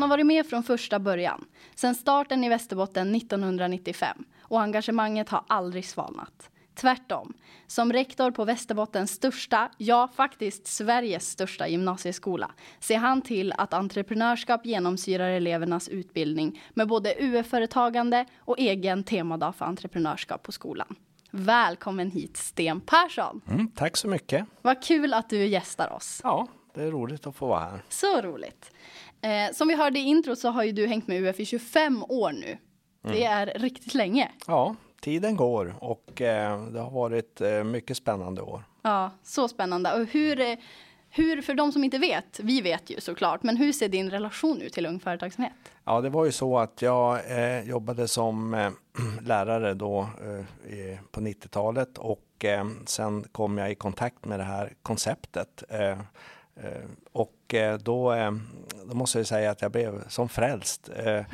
Han har varit med från första början, sedan starten i Västerbotten 1995 och engagemanget har aldrig svalnat. Tvärtom, som rektor på Västerbottens största, ja faktiskt Sveriges största gymnasieskola ser han till att entreprenörskap genomsyrar elevernas utbildning med både UF-företagande och egen temadag för entreprenörskap på skolan. Välkommen hit Sten Persson! Mm, tack så mycket! Vad kul att du gästar oss! Ja, det är roligt att få vara här. Så roligt! Eh, som vi hörde i intro så har ju du hängt med UF i 25 år nu. Det är riktigt länge. Ja, tiden går och eh, det har varit eh, mycket spännande år. Ja, så spännande. Och hur, eh, hur, för de som inte vet, vi vet ju såklart, men hur ser din relation ut till Ung Företagsamhet? Ja, det var ju så att jag eh, jobbade som eh, lärare då eh, på 90-talet och eh, sen kom jag i kontakt med det här konceptet. Eh, och då, då måste jag säga att jag blev som frälst. Eh,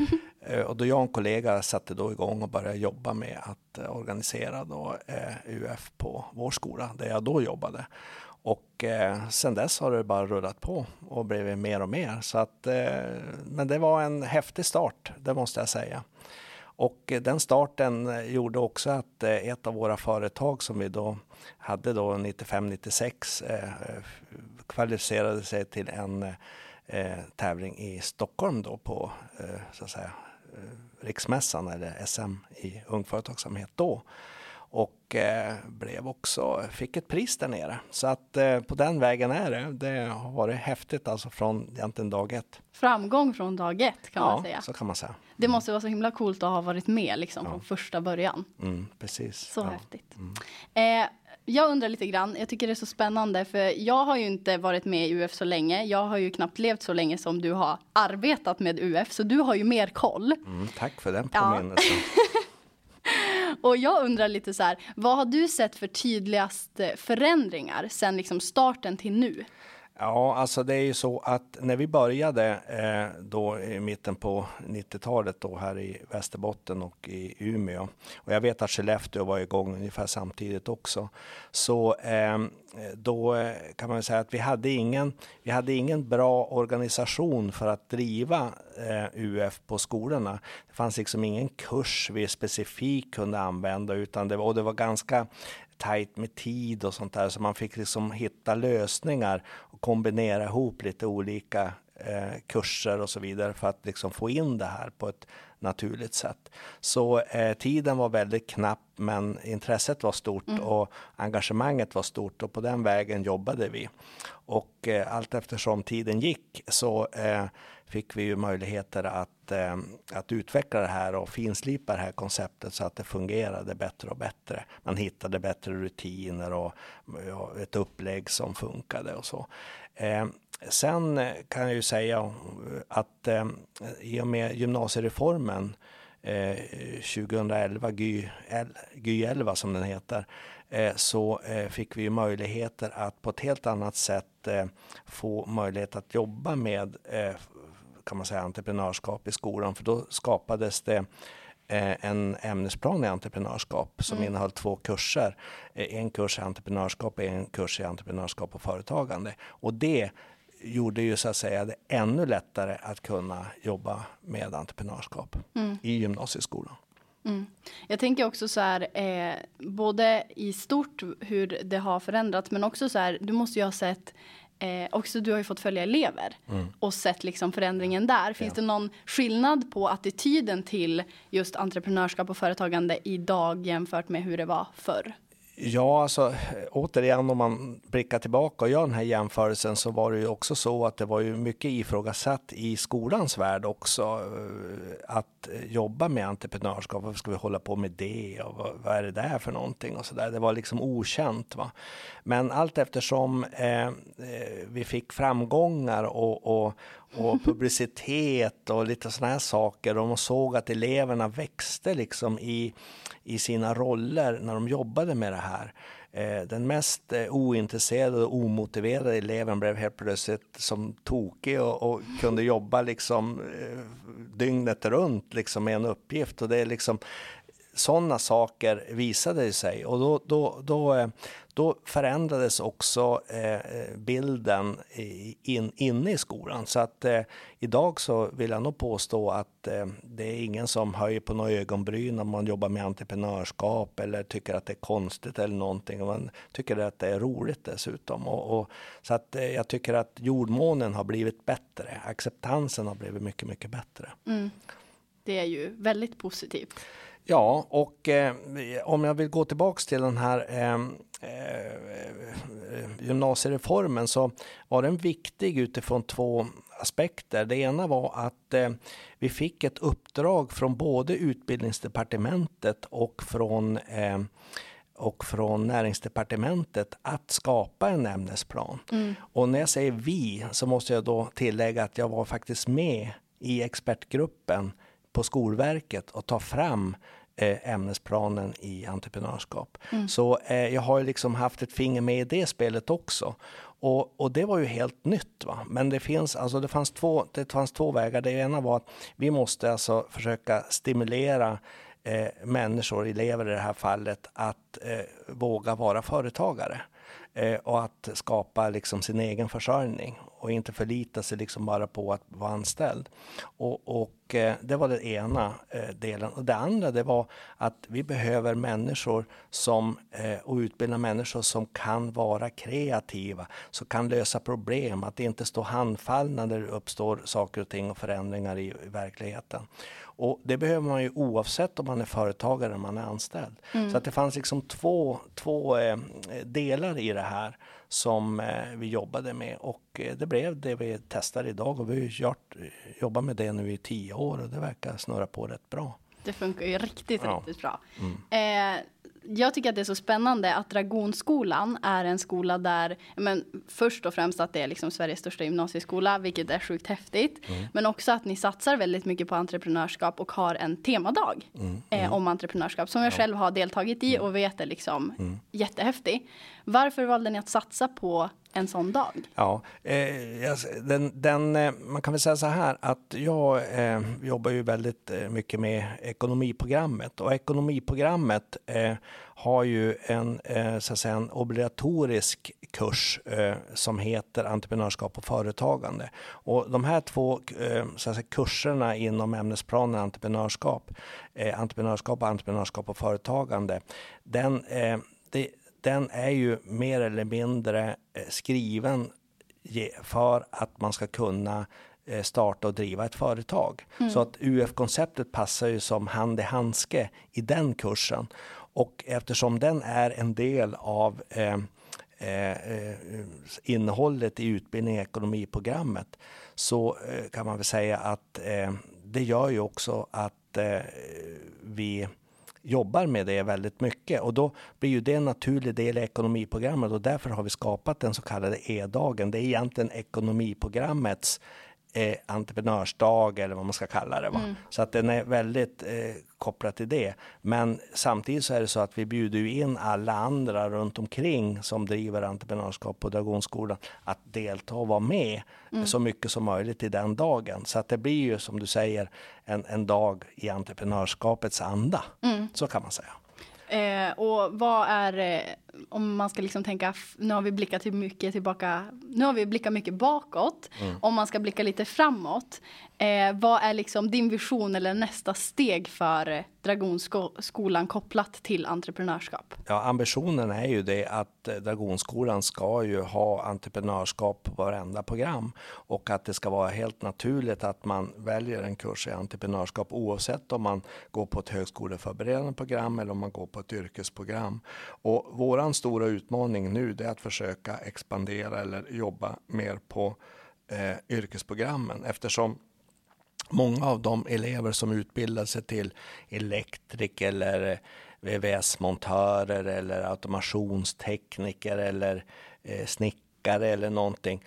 eh, och då jag och en kollega satte då igång och började jobba med att eh, organisera då, UF på vår skola där jag då jobbade. Och eh, sen dess har det bara rullat på och blivit mer och mer. Så att, eh, men det var en häftig start, det måste jag säga. Och eh, den starten gjorde också att ett av våra företag som vi då hade då 95-96 eh, kvalificerade sig till en eh, tävling i Stockholm då på eh, så att säga eh, Riksmässan eller SM i Ung Företagsamhet då. Och eh, blev också, fick ett pris där nere. Så att eh, på den vägen är det. Det har varit häftigt alltså från egentligen dag ett. Framgång från dag ett kan ja, man säga. så kan man säga. Det måste vara så himla coolt att ha varit med liksom, från första början. Mm, precis. Så ja. häftigt. Eh, jag undrar lite grann, jag tycker det är så spännande för jag har ju inte varit med i UF så länge. Jag har ju knappt levt så länge som du har arbetat med UF, så du har ju mer koll. Mm, tack för den Ja. påminnelsen. Och jag undrar lite så här, vad har du sett för tydligast eh, förändringar sen liksom starten till nu? Ja, alltså det är ju så att när vi började eh, då i mitten på 90-talet då här i Västerbotten och i Umeå och jag vet att Skellefteå var igång ungefär samtidigt också. Så ehm, eh, då kan man säga att vi hade ingen, vi hade ingen bra organisation för att driva eh, UF på skolorna. Det fanns liksom ingen kurs vi specifikt kunde använda utan det var, och det var ganska tajt med tid och sånt där så man fick liksom hitta lösningar och kombinera ihop lite olika eh, kurser och så vidare för att liksom få in det här på ett naturligt sätt. Så eh, tiden var väldigt knapp men intresset var stort och engagemanget var stort och på den vägen jobbade vi. Och eh, allt eftersom tiden gick så eh, fick vi ju möjligheter att, eh, att utveckla det här och finslipa det här konceptet så att det fungerade bättre och bättre. Man hittade bättre rutiner och ja, ett upplägg som funkade och så. Eh, sen eh, kan jag ju säga att eh, i och med gymnasiereformen eh, 2011, Gy, L- Gy 11 som den heter, eh, så eh, fick vi ju möjligheter att på ett helt annat sätt få möjlighet att jobba med kan man säga entreprenörskap i skolan. För då skapades det en ämnesplan i entreprenörskap som innehöll två kurser. Eh, En kurs i entreprenörskap och en kurs i entreprenörskap och företagande. Och det gjorde ju så att säga det ännu lättare att kunna jobba med entreprenörskap i gymnasieskolan. Jag tänker också så här, eh, både i stort hur det har förändrats, men också så här, du måste ju ha sett Eh, också du har ju fått följa elever och sett liksom förändringen där. Finns det någon skillnad på attityden till just entreprenörskap och företagande idag jämfört med hur det var förr? Ja, alltså återigen om man blickar tillbaka och gör den här jämförelsen så var det ju också så att det var ju mycket ifrågasatt i skolans värld också eh, att jobba med entreprenörskap. Varför ska vi hålla på med det och vad, vad är det där för någonting och så där. Det var liksom okänt. Va? Men allt eftersom eh, eh vi fick framgångar och, och, och publicitet och lite sådana här saker och man såg att eleverna växte liksom i i sina roller när de jobbade med det här. Eh, den mest eh, ointresserade och omotiverade eleven blev helt plötsligt som tokig och, och kunde jobba liksom eh, dygnet runt liksom med en uppgift. Och det är liksom sådana saker visade sig och då, då, då, då förändrades också eh, bilden in, inne i skolan. Så att eh, idag så vill jag nog påstå att eh, det är ingen som höjer på några ögonbryn om man jobbar med entreprenörskap eller tycker att det är konstigt eller någonting. Man tycker att det är roligt dessutom. Och, och så att eh, jag tycker att jordmånen har blivit bättre. Acceptansen har blivit mycket, mycket bättre. Mm. Det är ju väldigt positivt. Ja, och eh, om jag vill gå tillbaks till den här ehm, eh, gymnasiereformen så var den viktig utifrån två aspekter. Det ena var att eh, vi fick ett uppdrag från både utbildningsdepartementet och från eh, och från näringsdepartementet att skapa en ämnesplan. Mm. Och när jag säger vi så måste jag då tillägga att jag var faktiskt med i expertgruppen på Skolverket och ta fram eh, ämnesplanen i entreprenörskap. Mm. Så eh, jag har ju liksom haft ett finger med i det spelet också. Och, och det var ju helt nytt. Va? Men det, finns, alltså det, fanns två, det fanns två vägar. Det ena var att vi måste alltså försöka stimulera eh, människor, elever i det här fallet, att eh, våga vara företagare eh, och att skapa liksom sin egen försörjning och inte förlita sig liksom bara på att vara anställd. Och, och det var den ena eh, delen. Och det andra det var att vi behöver människor som, eh, och utbilda människor som kan vara kreativa, som kan lösa problem, att inte stå handfallna när det uppstår saker och ting och förändringar i, i verkligheten. Och det behöver man ju oavsett om man är företagare eller man är anställd. Mm. Så att det fanns liksom två, två eh, delar i det här som eh, vi jobbade med och eh, det blev det vi testar idag och vi har jobbat med det nu i tio år och det verkar snurra på rätt bra. Det funkar ju riktigt, ja. riktigt bra. Mm. Eh, jag tycker att det är så spännande att Dragonskolan är en skola där, men först och främst att det är liksom Sveriges största gymnasieskola, vilket är sjukt häftigt. Mm. Men också att ni satsar väldigt mycket på entreprenörskap och har en temadag mm. Eh, mm. om entreprenörskap som jag ja. själv har deltagit i mm. och vet är liksom mm. jättehäftig. Varför valde ni att satsa på en sån dag? Ja, eh, den, den, eh, man kan väl säga så här att jag eh, jobbar ju väldigt eh, mycket med ekonomiprogrammet och ekonomiprogrammet eh, har ju en, eh, så att säga, en obligatorisk kurs eh, som heter entreprenörskap och företagande. Och de här två eh, så att säga, kurserna inom ämnesplanen entreprenörskap, entreprenörskap och entreprenörskap och företagande, den, det, den är ju mer eller mindre eh, skriven för att man ska kunna eh, starta och driva ett företag. Mm. Så att UF-konceptet passar ju som hand i handske i den kursen. Och eftersom den är en del av eh, eh, innehållet i utbildning och ekonomiprogrammet så eh, kan man väl säga att eh, det gör ju också att vi jobbar med det väldigt mycket och då blir ju det en naturlig del i ekonomiprogrammet och därför har vi skapat den så kallade E-dagen. Det är egentligen ekonomiprogrammets eh, entreprenörsdag eller vad man ska kalla det. Va? Mm. Så att den är väldigt eh, kopplad till det. Men samtidigt så är det så att vi bjuder in alla andra runt omkring som driver entreprenörskap på Dragonskolan att delta och vara med mm. så mycket som möjligt i den dagen. Så att det blir ju som du säger en, en dag i entreprenörskapets anda. Mm. Så kan man säga. Eh, och vad är, eh, om man ska liksom tänka, nu har vi blickat till mycket tillbaka, nu har vi blickat mycket bakåt. Mm. Om man ska blicka lite framåt, eh, vad är liksom din vision eller nästa steg för Dragonskolan kopplat till entreprenörskap? Ja, ambitionen är ju det att eh, Dragonskolan ska ju ha entreprenörskap på varenda program och att det ska vara helt naturligt att man väljer en kurs i entreprenörskap oavsett om man går på ett högskoleförberedande program eller om man går på ett yrkesprogram. Och våran stora utmaning nu är att försöka expandera eller jobba mer på eh, yrkesprogrammen eftersom många av de elever som utbildar sig till elektriker eller VVS-montörer eller automationstekniker eller eh, snickare eller någonting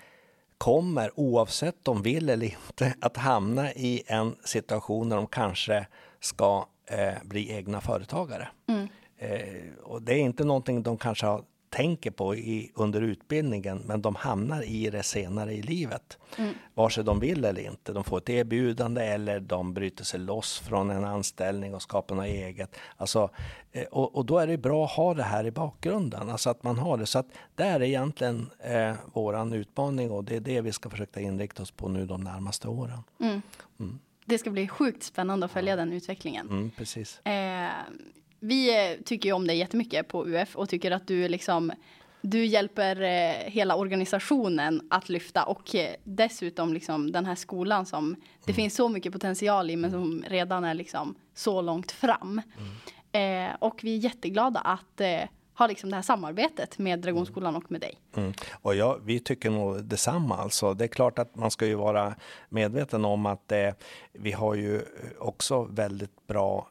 kommer oavsett om de vill eller inte att hamna i en situation där de kanske ska eh, bli egna företagare. Mm. Eh, och det är inte någonting de kanske har tänker på i, under utbildningen, men de hamnar i det senare i livet. Mm. Vare sig de vill eller inte. De får ett erbjudande eller de bryter sig loss från en anställning och skapar något eget. Alltså, eh, och, och, då är det bra att ha det här i bakgrunden, alltså att man har det. Så att det är egentligen eh, våran utmaning och det är det vi ska försöka inrikta oss på nu de närmaste åren. Mm. Mm. Det ska bli sjukt spännande att följa den utvecklingen. Mm, precis. Eh, vi eh, tycker ju om dig jättemycket på UF och tycker att du liksom du hjälper eh, hela organisationen att lyfta och eh, dessutom liksom den här skolan som det mm. finns så mycket potential i men som redan är liksom så långt fram. Mm. Eh, och vi är jätteglada att ha liksom det här samarbetet med Dragonskolan och med dig. Mm. Och ja, vi tycker nog detsamma. Alltså, det är klart att man ska ju vara medveten om att vi har ju också väldigt bra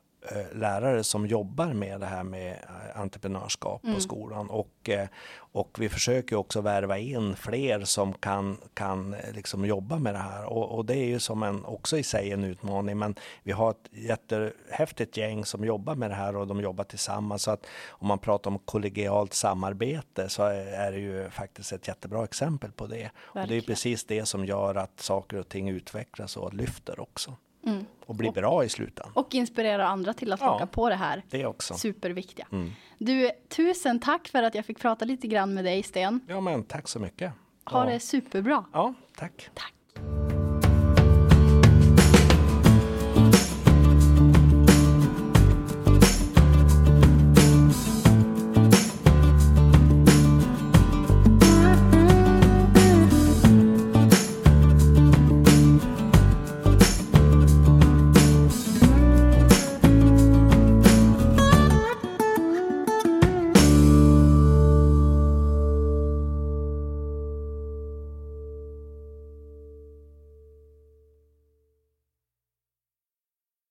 lärare som jobbar med det här med eh, entreprenörskap mm. på skolan och, eh, och vi försöker också värva in fler som kan, kan liksom jobba med det här och, och det är ju som en, också i sig en utmaning men vi har ett jättehäftigt gäng som jobbar med det här och de jobbar tillsammans så att om man pratar om kollegialt samarbete så är det ju faktiskt ett jättebra exempel på det. Verkligen. Och det är precis det som gör att saker och ting utvecklas och lyfter också. Mm. Och bli bra i slutändan. Och inspirera andra till att ja, haka på det här. Det också. Superviktiga. Mm. Du, tusen tack för att jag fick prata lite grann med dig Sten. Ja men tack så mycket. Ha ja. det superbra. Ja, tack. Tack.